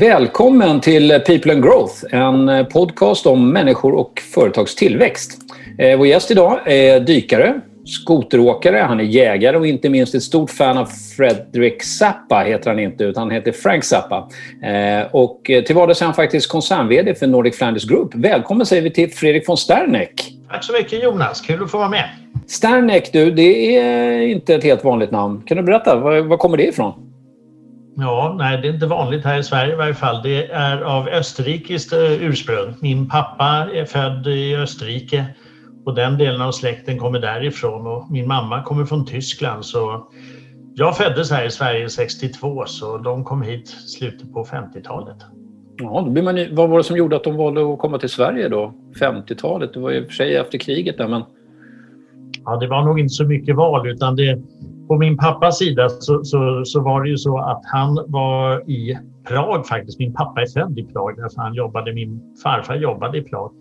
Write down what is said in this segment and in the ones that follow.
Välkommen till People and Growth, en podcast om människor och företags tillväxt. Eh, vår gäst idag är dykare, skoteråkare, han är jägare och inte minst ett stort fan av Fredrik Zappa, heter han inte, utan han heter Frank Zappa. Eh, och till vardags är han faktiskt koncern för Nordic Flanders Group. Välkommen säger vi till Fredrik von Sterneck. Tack så mycket Jonas, kul att få vara med. Sterneck, du, det är inte ett helt vanligt namn. Kan du berätta, var, var kommer det ifrån? Ja, nej, det är inte vanligt här i Sverige i varje fall. Det är av österrikiskt eh, ursprung. Min pappa är född i Österrike och den delen av släkten kommer därifrån och min mamma kommer från Tyskland. Så jag föddes här i Sverige 62 så de kom hit slutet på 50-talet. Ja, då blir man, vad var det som gjorde att de valde att komma till Sverige då? 50-talet, det var i och för sig efter kriget där men... Ja, det var nog inte så mycket val utan det, på min pappas sida så, så, så, var det ju så att han var i Prag faktiskt. Min pappa är född i Prag därför han jobbade, min farfar jobbade i Prag.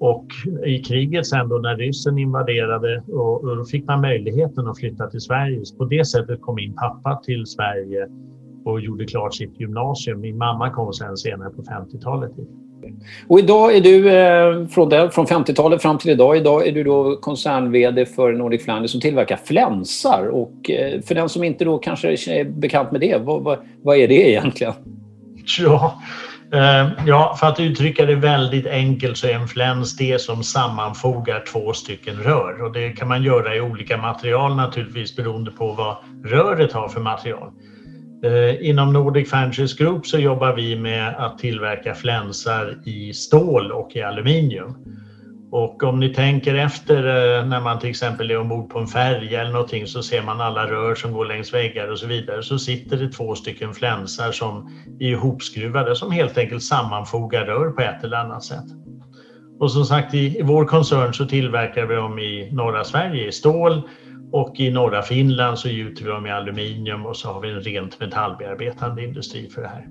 Och i kriget sen då när ryssen invaderade och, och då fick man möjligheten att flytta till Sverige. På det sättet kom min pappa till Sverige och gjorde klart sitt gymnasium. Min mamma kom sen senare på 50-talet. Och idag är du, eh, från, från 50-talet fram till idag, idag är du då koncern-VD för Nordic Flanders som tillverkar flänsar. Och eh, för den som inte då kanske är bekant med det, vad, vad, vad är det egentligen? Ja, eh, ja, för att uttrycka det väldigt enkelt så är en fläns det som sammanfogar två stycken rör. Och det kan man göra i olika material naturligtvis beroende på vad röret har för material. Eh, inom Nordic Franchise Group så jobbar vi med att tillverka flänsar i stål och i aluminium. Och om ni tänker efter eh, när man till exempel är ombord på en färja eller någonting så ser man alla rör som går längs väggar och så vidare. Så sitter det två stycken flänsar som är ihopskruvade som helt enkelt sammanfogar rör på ett eller annat sätt. Och som sagt i, vår koncern så tillverkar vi dem i norra Sverige i stål och i norra Finland så gjuter vi dem i aluminium och så har vi en rent metallbearbetande industri för det här.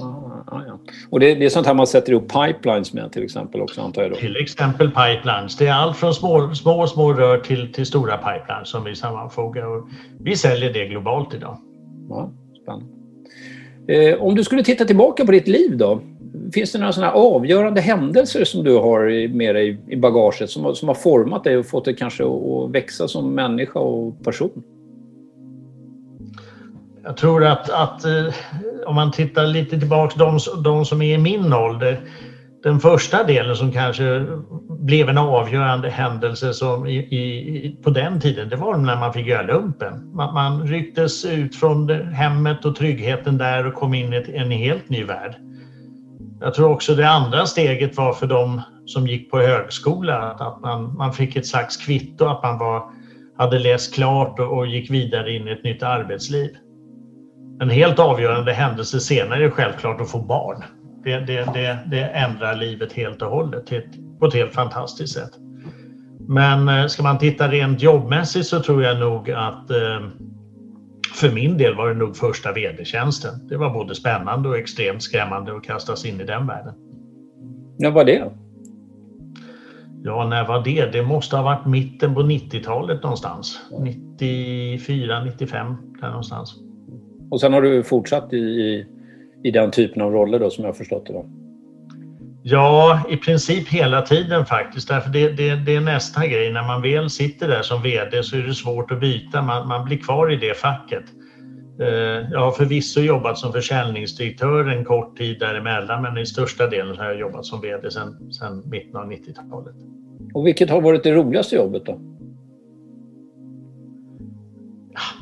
Ah, ah, ja. Och det, det, är sånt här man sätter ihop pipelines med till exempel också antar jag? Då. Till exempel pipelines. Det är allt från små, små, små rör till, till stora pipelines som vi sammanfogar. Och vi säljer det globalt idag. Ja, spännande. Eh, om du skulle titta tillbaka på ditt liv då? Finns det några sådana avgörande händelser som du har med dig i bagaget som, har, som har format dig och fått dig kanske att växa som människa och person? Jag tror att, att eh, om man tittar lite tillbaka, de, de som är i min ålder, den första delen som kanske blev en avgörande händelse som i, i, på den tiden, det var när man fick göra lumpen. Man, man rycktes ut från hemmet och tryggheten där och kom in i en helt ny värld. Jag tror också det andra steget var för dem som gick på högskola att man, man fick ett slags kvitto att man var, hade läst klart och, och gick vidare in i ett nytt arbetsliv. En helt avgörande händelse senare är självklart att få barn. Det, det, det, det ändrar livet helt och hållet på ett helt fantastiskt sätt. Men eh, ska man titta rent jobbmässigt så tror jag nog att eh, för min del var det nog första vd-tjänsten. Det var både spännande och extremt skrämmande att kastas in i den världen. När var det? Ja, när var det? Det måste ha varit mitten på 90-talet någonstans. 94, 95 där någonstans. Och sen har du fortsatt i, i, den typen av roller då som jag har förstått det? Då. Ja, i princip hela tiden faktiskt. Därför det, det, det, är nästa grej. När man väl sitter där som VD så är det svårt att byta. Man, man blir kvar i det facket. Eh, jag har förvisso jobbat som försäljningsdirektör en kort tid däremellan men i största delen har jag jobbat som VD sedan, sedan mitten av 90-talet. Och vilket har varit det roligaste jobbet då?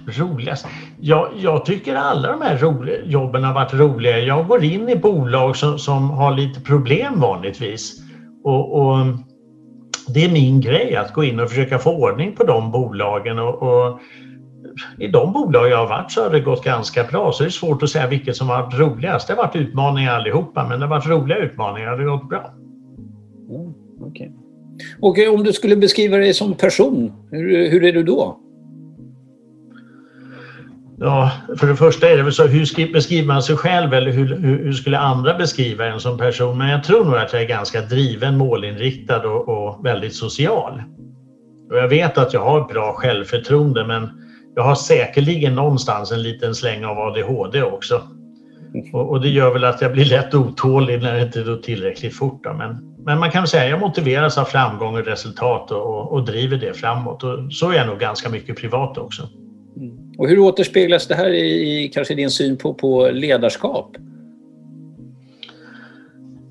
Roligast? Jag, jag tycker alla de här roliga, jobben har varit roliga. Jag går in i bolag som, som har lite problem vanligtvis. Och, och, det är min grej att gå in och försöka få ordning på de bolagen. Och, och, I de bolag jag har varit så har det gått ganska bra. Så det är svårt att säga vilket som har varit roligast. Det har varit utmaningar allihopa, men det har varit roliga utmaningar. Det har gått bra. Mm, okay. Och om du skulle beskriva dig som person, hur, hur är du då? Ja, för det första är det väl så, hur beskriver man sig själv eller hur, hur, skulle andra beskriva en som person? Men jag tror nog att jag är ganska driven, målinriktad och, och väldigt social. Och jag vet att jag har bra självförtroende men jag har säkerligen någonstans en liten släng av ADHD också. Och, och, det gör väl att jag blir lätt otålig när det inte går tillräckligt fort. Då. Men, men man kan säga att jag motiveras av framgång och resultat och, och, driver det framåt. Och så är jag nog ganska mycket privat också. Och hur återspeglas det här i, i kanske din syn på, på ledarskap?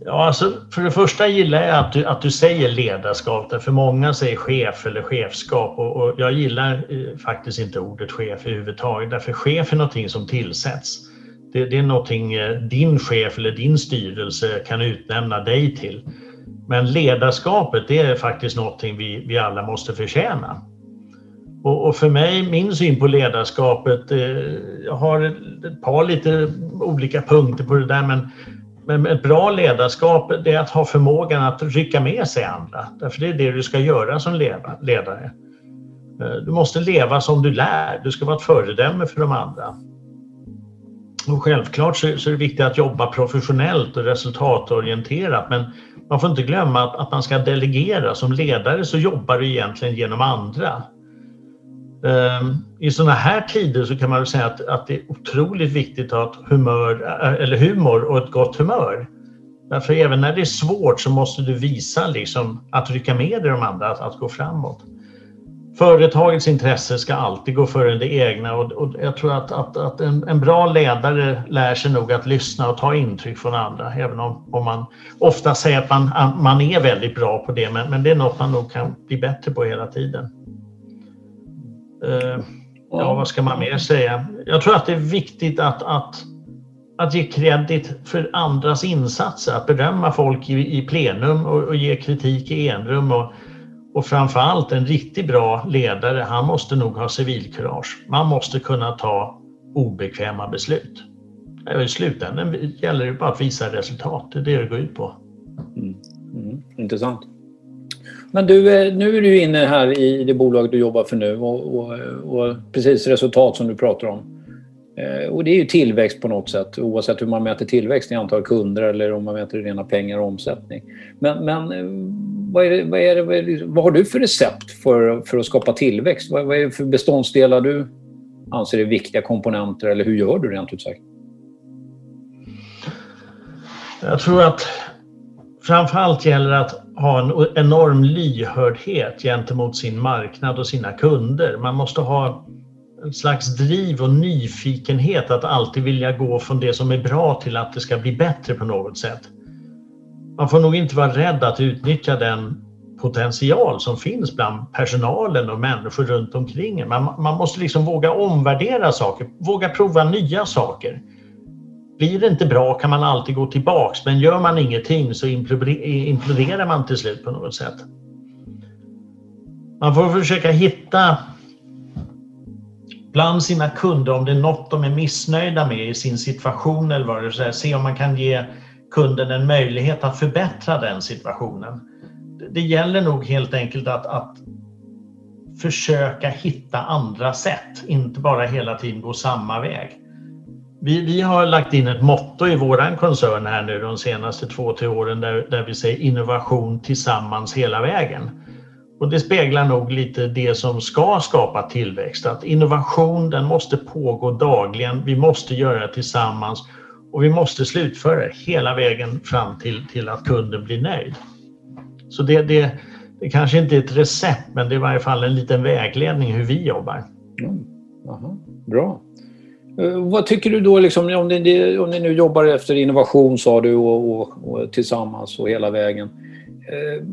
Ja, alltså, för det första gillar jag att du, att du säger ledarskap, för många säger chef eller chefskap och, och jag gillar eh, faktiskt inte ordet chef överhuvudtaget, därför chef är någonting som tillsätts. Det, det är någonting eh, din chef eller din styrelse kan utnämna dig till. Men ledarskapet, det är faktiskt någonting vi, vi alla måste förtjäna. Och, och, för mig, min syn på ledarskapet, eh, jag har ett par lite olika punkter på det där, men men ett bra ledarskap det är att ha förmågan att rycka med sig andra. Därför det är det du ska göra som ledare. Eh, du måste leva som du lär. Du ska vara ett föredöme för de andra. Och självklart så är det viktigt att jobba professionellt och resultatorienterat men man får inte glömma att, man ska delegera. Som ledare så jobbar du egentligen genom andra. Ehm, I sådana här tider så kan man säga att, att det är otroligt viktigt att ha humör, eh, eller humor och ett gott humör. Därför även när det är svårt så måste du visa liksom att rycka med dig de andra, att, att gå framåt. Företagets intresse ska alltid gå före det egna och, och jag tror att, att, att en, en, bra ledare lär sig nog att lyssna och ta intryck från andra, även om, om man ofta säger att man, man är väldigt bra på det, men, men det är något man nog kan bli bättre på hela tiden. Eh, ja, vad ska man mer säga? Jag tror att det är viktigt att, att, att ge kredit för andras insatser, att berömma folk i, i plenum och, och ge kritik i enrum. Och, och framförallt en riktigt bra ledare, han måste nog ha civilkurage. Man måste kunna ta obekväma beslut. I slutändan gäller det bara att visa resultat, det är det det går ut på. Mm. Mm. Intressant. Men du, eh, nu är du inne här i det bolag du jobbar för nu och, och, och precis resultat som du pratar om. Eh, och det är ju tillväxt på något sätt oavsett hur man mäter tillväxt i antal kunder eller om man mäter i rena pengar och omsättning. Men, men eh, vad, är det, vad, är det, vad, är det, vad, har du för recept för, för att skapa tillväxt? Vad, vad är det för beståndsdelar du anser är viktiga komponenter eller hur gör du rent ut sagt? Jag tror att framförallt gäller det att ha en enorm lyhördhet gentemot sin marknad och sina kunder. Man måste ha en slags driv och nyfikenhet att alltid vilja gå från det som är bra till att det ska bli bättre på något sätt. Man får nog inte vara rädd att utnyttja den potential som finns bland personalen och människor runt omkring man, man måste liksom våga omvärdera saker, våga prova nya saker. Blir det inte bra kan man alltid gå tillbaks men gör man ingenting så imploderar man till slut på något sätt. Man får försöka hitta bland sina kunder om det är något de är missnöjda med i sin situation eller vad det är, se om man kan ge kunden en möjlighet att förbättra den situationen. Det gäller nog helt enkelt att, att försöka hitta andra sätt, inte bara hela tiden gå samma väg. Vi, vi har lagt in ett motto i vår koncern här nu de senaste två, tre åren där, där vi säger innovation tillsammans hela vägen. Och det speglar nog lite det som ska skapa tillväxt, att innovation den måste pågå dagligen, vi måste göra det tillsammans och vi måste slutföra det hela vägen fram till, till att kunden blir nöjd. Så det, det, det kanske inte är ett recept men det är i varje fall en liten vägledning hur vi jobbar. Mm. Aha, bra. Eh, vad tycker du då, liksom, om, ni, om ni nu jobbar efter innovation sa du och, och, och tillsammans och hela vägen. Eh,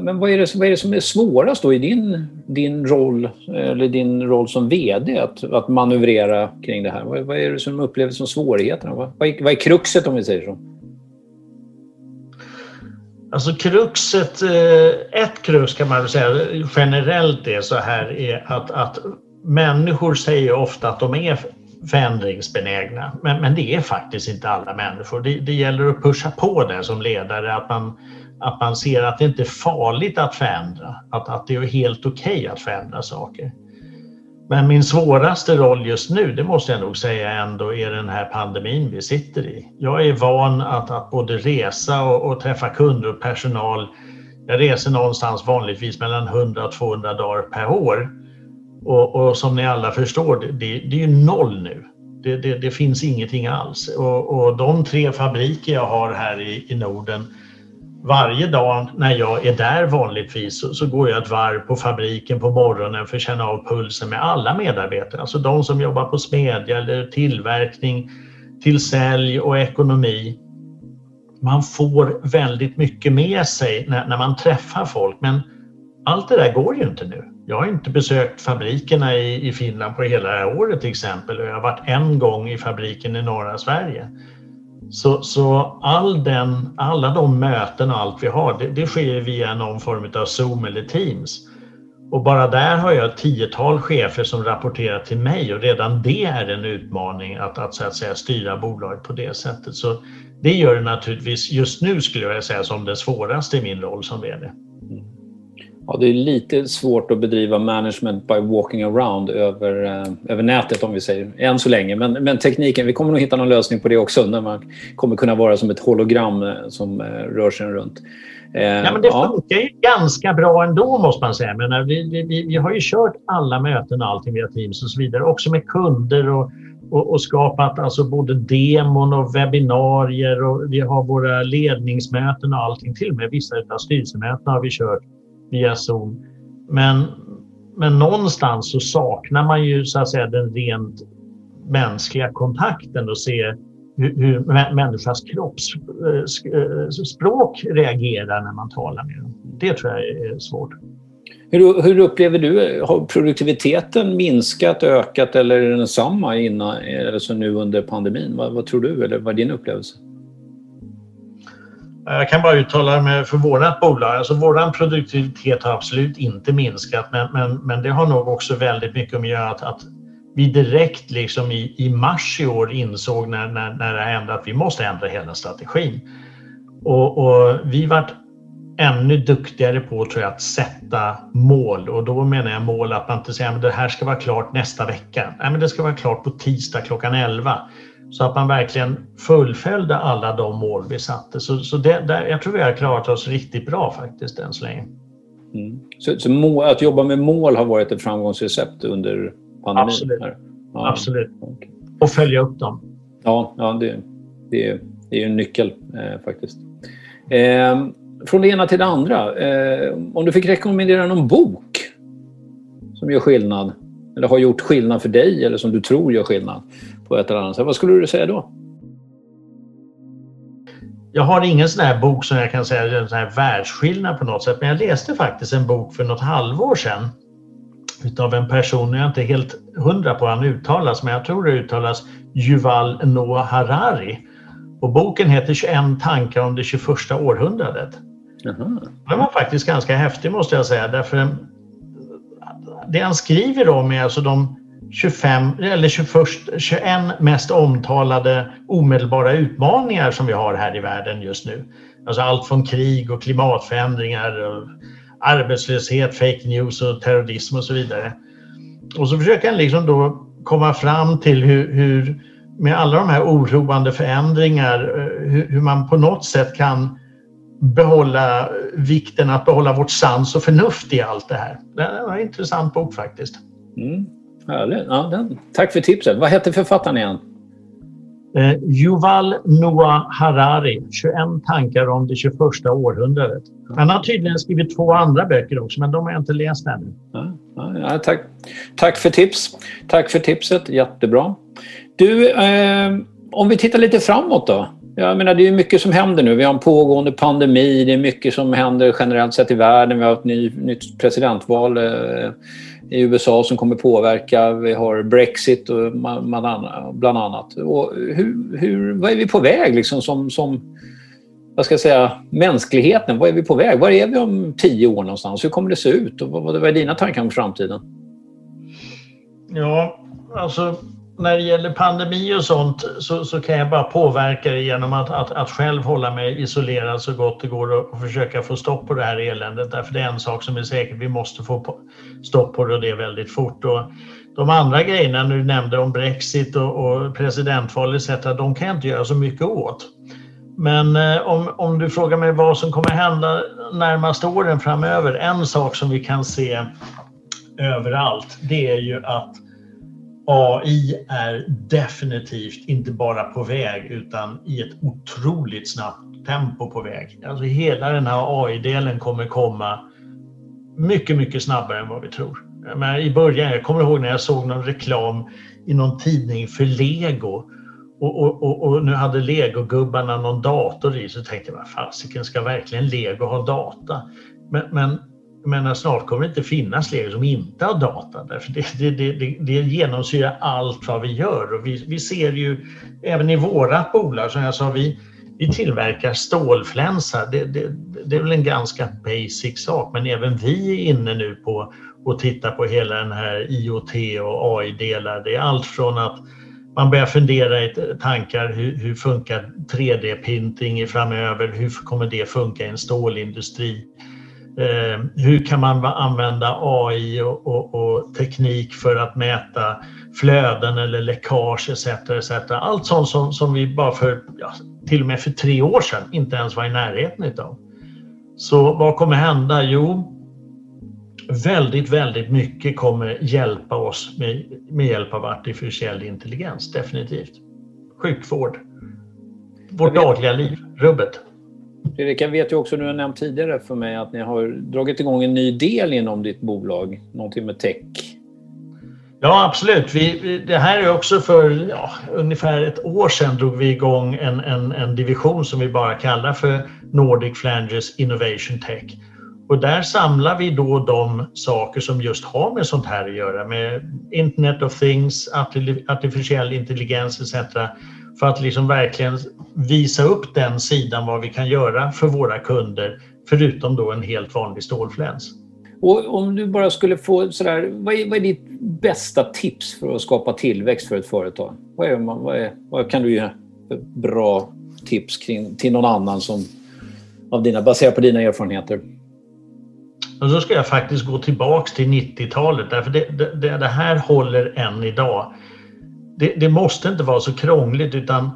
men vad är, det, vad är det som är svårast då i din, din roll eller din roll som VD att, att manövrera kring det här? Vad, vad är det som upplevs som svårigheterna? Vad, vad, är, vad är kruxet om vi säger så? Alltså kruxet, eh, ett krux kan man väl säga generellt är så här är att, att människor säger ofta att de är förändringsbenägna. Men, men det är faktiskt inte alla människor. Det, det gäller att pusha på det som ledare, att man, att man ser att det inte är farligt att förändra, att, att det är helt okej okay att förändra saker. Men min svåraste roll just nu, det måste jag nog säga ändå, är den här pandemin vi sitter i. Jag är van att, att både resa och, och träffa kunder och personal. Jag reser någonstans vanligtvis mellan 100 och 200 dagar per år. Och, och, som ni alla förstår, det, det är ju noll nu. Det, det, det finns ingenting alls. Och, och, de tre fabriker jag har här i, i Norden varje dag när jag är där vanligtvis så, så, går jag ett varv på fabriken på morgonen för att känna av pulsen med alla medarbetare. Alltså de som jobbar på smedja eller tillverkning, till sälj och ekonomi. Man får väldigt mycket med sig när, när man träffar folk men allt det där går ju inte nu. Jag har inte besökt fabrikerna i, i Finland på hela det här året till exempel och jag har varit en gång i fabriken i norra Sverige. Så, så all den, alla de möten och allt vi har, det, det sker via någon form av Zoom eller Teams. Och bara där har jag ett tiotal chefer som rapporterar till mig och redan det är en utmaning att, att, så att säga, styra bolaget på det sättet. Så det gör det naturligtvis just nu skulle jag säga som det svåraste i min roll som VD. Ja, det är lite svårt att bedriva management by walking around över, eh, över nätet om vi säger, än så länge. Men, men tekniken, vi kommer nog hitta någon lösning på det också när man kommer kunna vara som ett hologram eh, som eh, rör sig runt. ja, men det funkar ju ganska bra ändå måste man säga. Men vi, vi, vi har ju kört alla möten och allting via Teams och så vidare, också med kunder och, och, och skapat alltså både demon och webbinarier och vi har våra ledningsmöten och allting. Till och med vissa av styrelsemötena har vi kört via Zoom. Men, men någonstans så saknar man ju så att säga den rent mänskliga kontakten och se hur, hur människans kroppsspråk eh, eh, reagerar när man talar med dem. Det tror jag är svårt. Hur, hur upplever du, har produktiviteten minskat, ökat eller är den densamma innan, eh, alltså nu under pandemin? Vad, vad tror du eller vad är din upplevelse? Eh, jag kan bara uttala mig för vårt bolag. Alltså vår produktivitet har absolut inte minskat men, men, men det har nog också väldigt mycket att göra att, att vi direkt liksom i, i mars i år insåg när, när, när det hände att vi måste ändra hela strategin. Och, och vi vart ännu duktigare på tror jag, att sätta mål och då menar jag mål att man inte säger att det här ska vara klart nästa vecka. Nej, men det ska vara klart på tisdag klockan 11. Så att man verkligen fullföljde alla de mål vi satte. Så, så det, där, jag tror vi har klarat oss riktigt bra faktiskt än så länge. Mm. Så, så mål, att jobba med mål har varit ett framgångsrecept under pandemin? Absolut. Ja. Absolut. Okay. Och följa upp dem. Ja, ja det, det, det är en nyckel eh, faktiskt. Eh, från det ena till det andra. Eh, om du fick rekommendera någon bok som gör skillnad eller har gjort skillnad för dig eller som du tror gör skillnad på ett eller annat sätt. Vad skulle du säga då? Jag har ingen sån här bok som jag kan säga är en sån här världsskillnad på något sätt, men jag läste faktiskt en bok för något halvår sedan utav en person, jag är inte helt hundra på hur han uttalas, men jag tror det uttalas Yuval Noah Harari. Och boken heter 21 tankar om det 21 århundradet. Jaha. Den var faktiskt ganska häftig måste jag säga, därför det han skriver om är alltså de 25 eller 21, 21 mest omtalade omedelbara utmaningar som vi har här i världen just nu. Alltså allt från krig och klimatförändringar, och arbetslöshet, fake news och terrorism och så vidare. Och så försöker han liksom då komma fram till hur, hur med alla de här oroande förändringar, eh, hur, hur man på något sätt kan behålla vikten att behålla vårt sans och förnuft i allt det här. Det var en intressant bok faktiskt. Mm. Härligt. Ja, den. Tack för tipset. Vad hette författaren igen? Eh, Yuval Noah Harari, 21 tankar om det 21 århundradet. Han har tydligen skrivit två andra böcker också, men de har jag inte läst ännu. Ja, ja, tack. tack för tips. Tack för tipset. Jättebra. Du, eh, om vi tittar lite framåt då. Jag menar, det är mycket som händer nu. Vi har en pågående pandemi, det är mycket som händer generellt sett i världen. Vi har ett ny, nytt presidentval eh, i USA som kommer påverka. Vi har Brexit och bland annat. Och hur, hur, vad är vi på väg liksom som, som vad ska jag säga, mänskligheten? Vad är vi på väg? Var är vi om tio år någonstans? Hur kommer det se ut? Och vad, vad är dina tankar om framtiden? Ja, alltså när det gäller pandemi och sånt så, så kan jag bara påverka det genom att, att, att, själv hålla mig isolerad så gott det går och, och, försöka få stopp på det här eländet. Därför det är en sak som är säker, vi måste få på, stopp på det och det väldigt fort. Och de andra grejerna du nämnde om Brexit och, och presidentval etc. de kan jag inte göra så mycket åt. Men eh, om, om du frågar mig vad som kommer hända närmaste åren framöver, en sak som vi kan se överallt, det är ju att AI är definitivt inte bara på väg utan i ett otroligt snabbt tempo på väg. Alltså hela den här AI-delen kommer komma mycket, mycket snabbare än vad vi tror. Men I början, jag kommer ihåg när jag såg någon reklam i någon tidning för Lego och, och, och, och nu hade legogubbarna någon dator i så tänkte jag, vad fasiken ska verkligen lego ha data? Men, men, men alltså, snart kommer det inte finnas lego som inte har data därför det, det, det, det genomsyrar allt vad vi gör och vi, vi ser ju även i våra bolag som jag sa, vi, vi tillverkar stålflänsar. Det, det, det, är väl en ganska basic sak, men även vi är inne nu på att titta på hela den här IoT och AI-delar. Det är allt från att man börjar fundera i tankar hur, hur funkar 3D-printing framöver? Hur kommer det funka i en stålindustri? Eh, hur kan man använda AI och, och, och, teknik för att mäta flöden eller läckage etc. etc. Allt sånt som, som vi bara för, ja, till och med för tre år sedan inte ens var i närheten av. Så vad kommer hända? Jo, väldigt, väldigt mycket kommer hjälpa oss med, med hjälp av artificiell intelligens, definitivt. Sjukvård, vårt dagliga liv, rubbet. Fredrik, jag vet ju också, du har nämnt tidigare för mig att ni har dragit igång en ny del inom ditt bolag, någonting med tech. Ja, absolut. Vi, det här är också för ja, ungefär ett år sedan drog vi igång en, en, en division som vi bara kallar för Nordic Flanders Innovation Tech. Och där samlar vi då de saker som just har med sånt här att göra, med Internet of Things, artificiell intelligens etc. För att liksom verkligen visa upp den sidan vad vi kan göra för våra kunder, förutom då en helt vanlig stålfläns. Och om du bara skulle få sådär, vad är, vad är ditt bästa tips för att skapa tillväxt för ett företag? Vad, är, vad, är, vad kan du ge för bra tips kring, till någon annan som, av dina, baserat på dina erfarenheter? Och då ska jag faktiskt gå tillbaks till 90-talet därför det, det, det, här håller än idag. Det, det måste inte vara så krångligt utan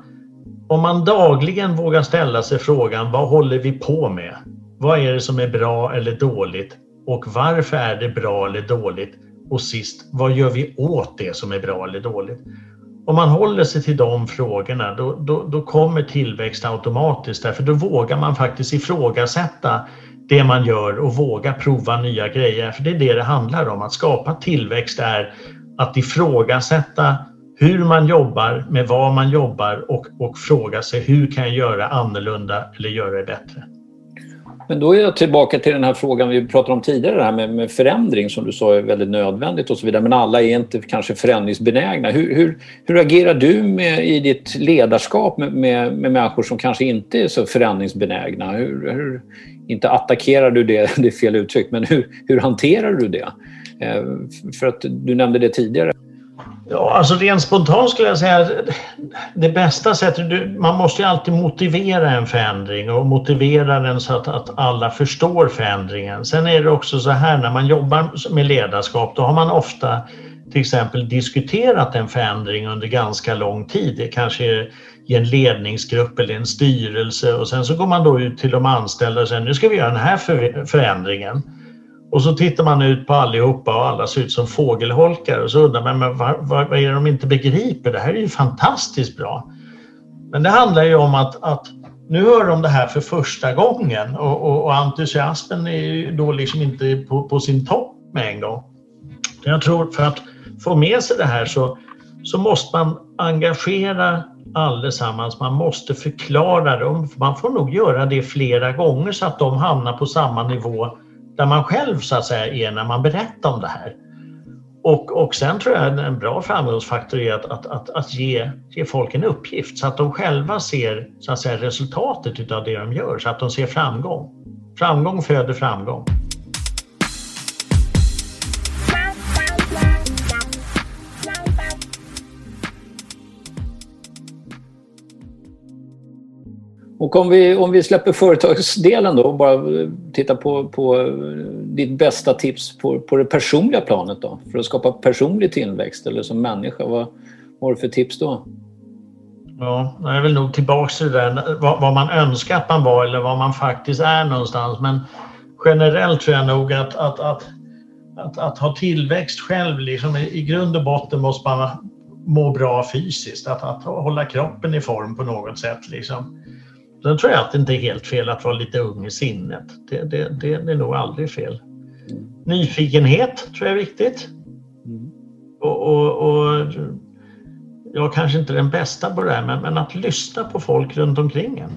om man dagligen vågar ställa sig frågan vad håller vi på med? Vad är det som är bra eller dåligt? Och varför är det bra eller dåligt? Och sist, vad gör vi åt det som är bra eller dåligt? Om man håller sig till de frågorna då, då, då kommer tillväxt automatiskt därför då vågar man faktiskt ifrågasätta det man gör och våga prova nya grejer. För det är det det handlar om. Att skapa tillväxt är att ifrågasätta hur man jobbar, med vad man jobbar och, och fråga sig hur kan jag göra annorlunda eller göra det bättre. Men då är jag tillbaka till den här frågan vi pratade om tidigare, det här med, med, förändring som du sa är väldigt nödvändigt och så vidare. Men alla är inte kanske förändringsbenägna. Hur, hur, hur agerar du med, i ditt ledarskap med, med, med människor som kanske inte är så förändringsbenägna? Hur, hur, inte attackerar du det, det är fel uttryck, men hur, hur hanterar du det? Eh, för att du nämnde det tidigare. Ja, alltså rent spontant skulle jag säga att det bästa sättet, man måste ju alltid motivera en förändring och motivera den så att, att alla förstår förändringen. Sen är det också så här när man jobbar med ledarskap, då har man ofta till exempel diskuterat en förändring under ganska lång tid. Det kanske är i en ledningsgrupp eller en styrelse och sen så går man då ut till de anställda och säger nu ska vi göra den här förändringen. Och så tittar man ut på allihopa och alla ser ut som fågelholkar och så undrar man men vad, vad, är det de inte begriper? Det här är ju fantastiskt bra. Men det handlar ju om att, att nu hör de det här för första gången och, och, och entusiasmen är ju då liksom inte på, på, sin topp med en gång. Jag tror för att få med sig det här så, så måste man engagera allesammans. Man måste förklara dem. Man får nog göra det flera gånger så att de hamnar på samma nivå där man själv så att säga är när man berättar om det här. Och, och sen tror jag en bra framgångsfaktor är att, att, att, att ge, ge folk en uppgift så att de själva ser så att säga, resultatet av det de gör, så att de ser framgång. Framgång föder framgång. Och om vi, om vi släpper företagsdelen då och bara tittar på, på eh, ditt bästa tips på, på det personliga planet då för att skapa personlig tillväxt eller som människa. Vad, vad har du för tips då? Ja, jag är väl nog tillbaka till det där vad, vad, man önskar att man var eller vad man faktiskt är någonstans. Men generellt tror jag nog att, att, att att, att ha tillväxt själv, liksom, i grund och botten måste man må bra fysiskt, att, att hålla kroppen i form på något sätt. Liksom. Sen tror jag att det inte är helt fel att vara lite ung i sinnet. Det, det, det, det är nog aldrig fel. Nyfikenhet tror jag är viktigt. Mm. Och, och, och, jag kanske inte är den bästa på det här, men, men att lyssna på folk runt omkring en.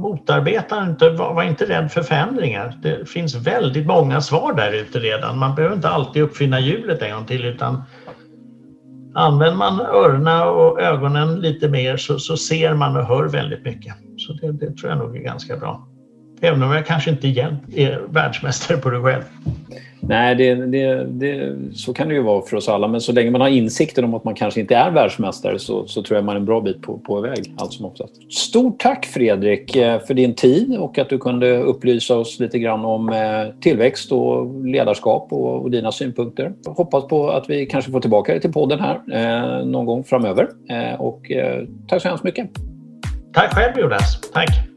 Motarbeta inte, var inte rädd för förändringar. Det finns väldigt många svar där ute redan. Man behöver inte alltid uppfinna hjulet en gång till utan använder man öronen och ögonen lite mer så, så ser man och hör väldigt mycket. Så det, det tror jag nog är ganska bra. Även om jag kanske inte är världsmästare på det själv. Nej, det, det, det, så kan det ju vara för oss alla. Men så länge man har insikten om att man kanske inte är världsmästare så, så tror jag man är en bra bit på, på väg. Allt som oftast. Stort tack Fredrik eh, för din tid och att du kunde upplysa oss lite grann om eh, tillväxt och ledarskap och, och dina synpunkter. Jag hoppas på att vi kanske får tillbaka dig till podden här eh, någon gång framöver. Eh, och eh, tack så hemskt mycket. Tack själv Jonas. Tack.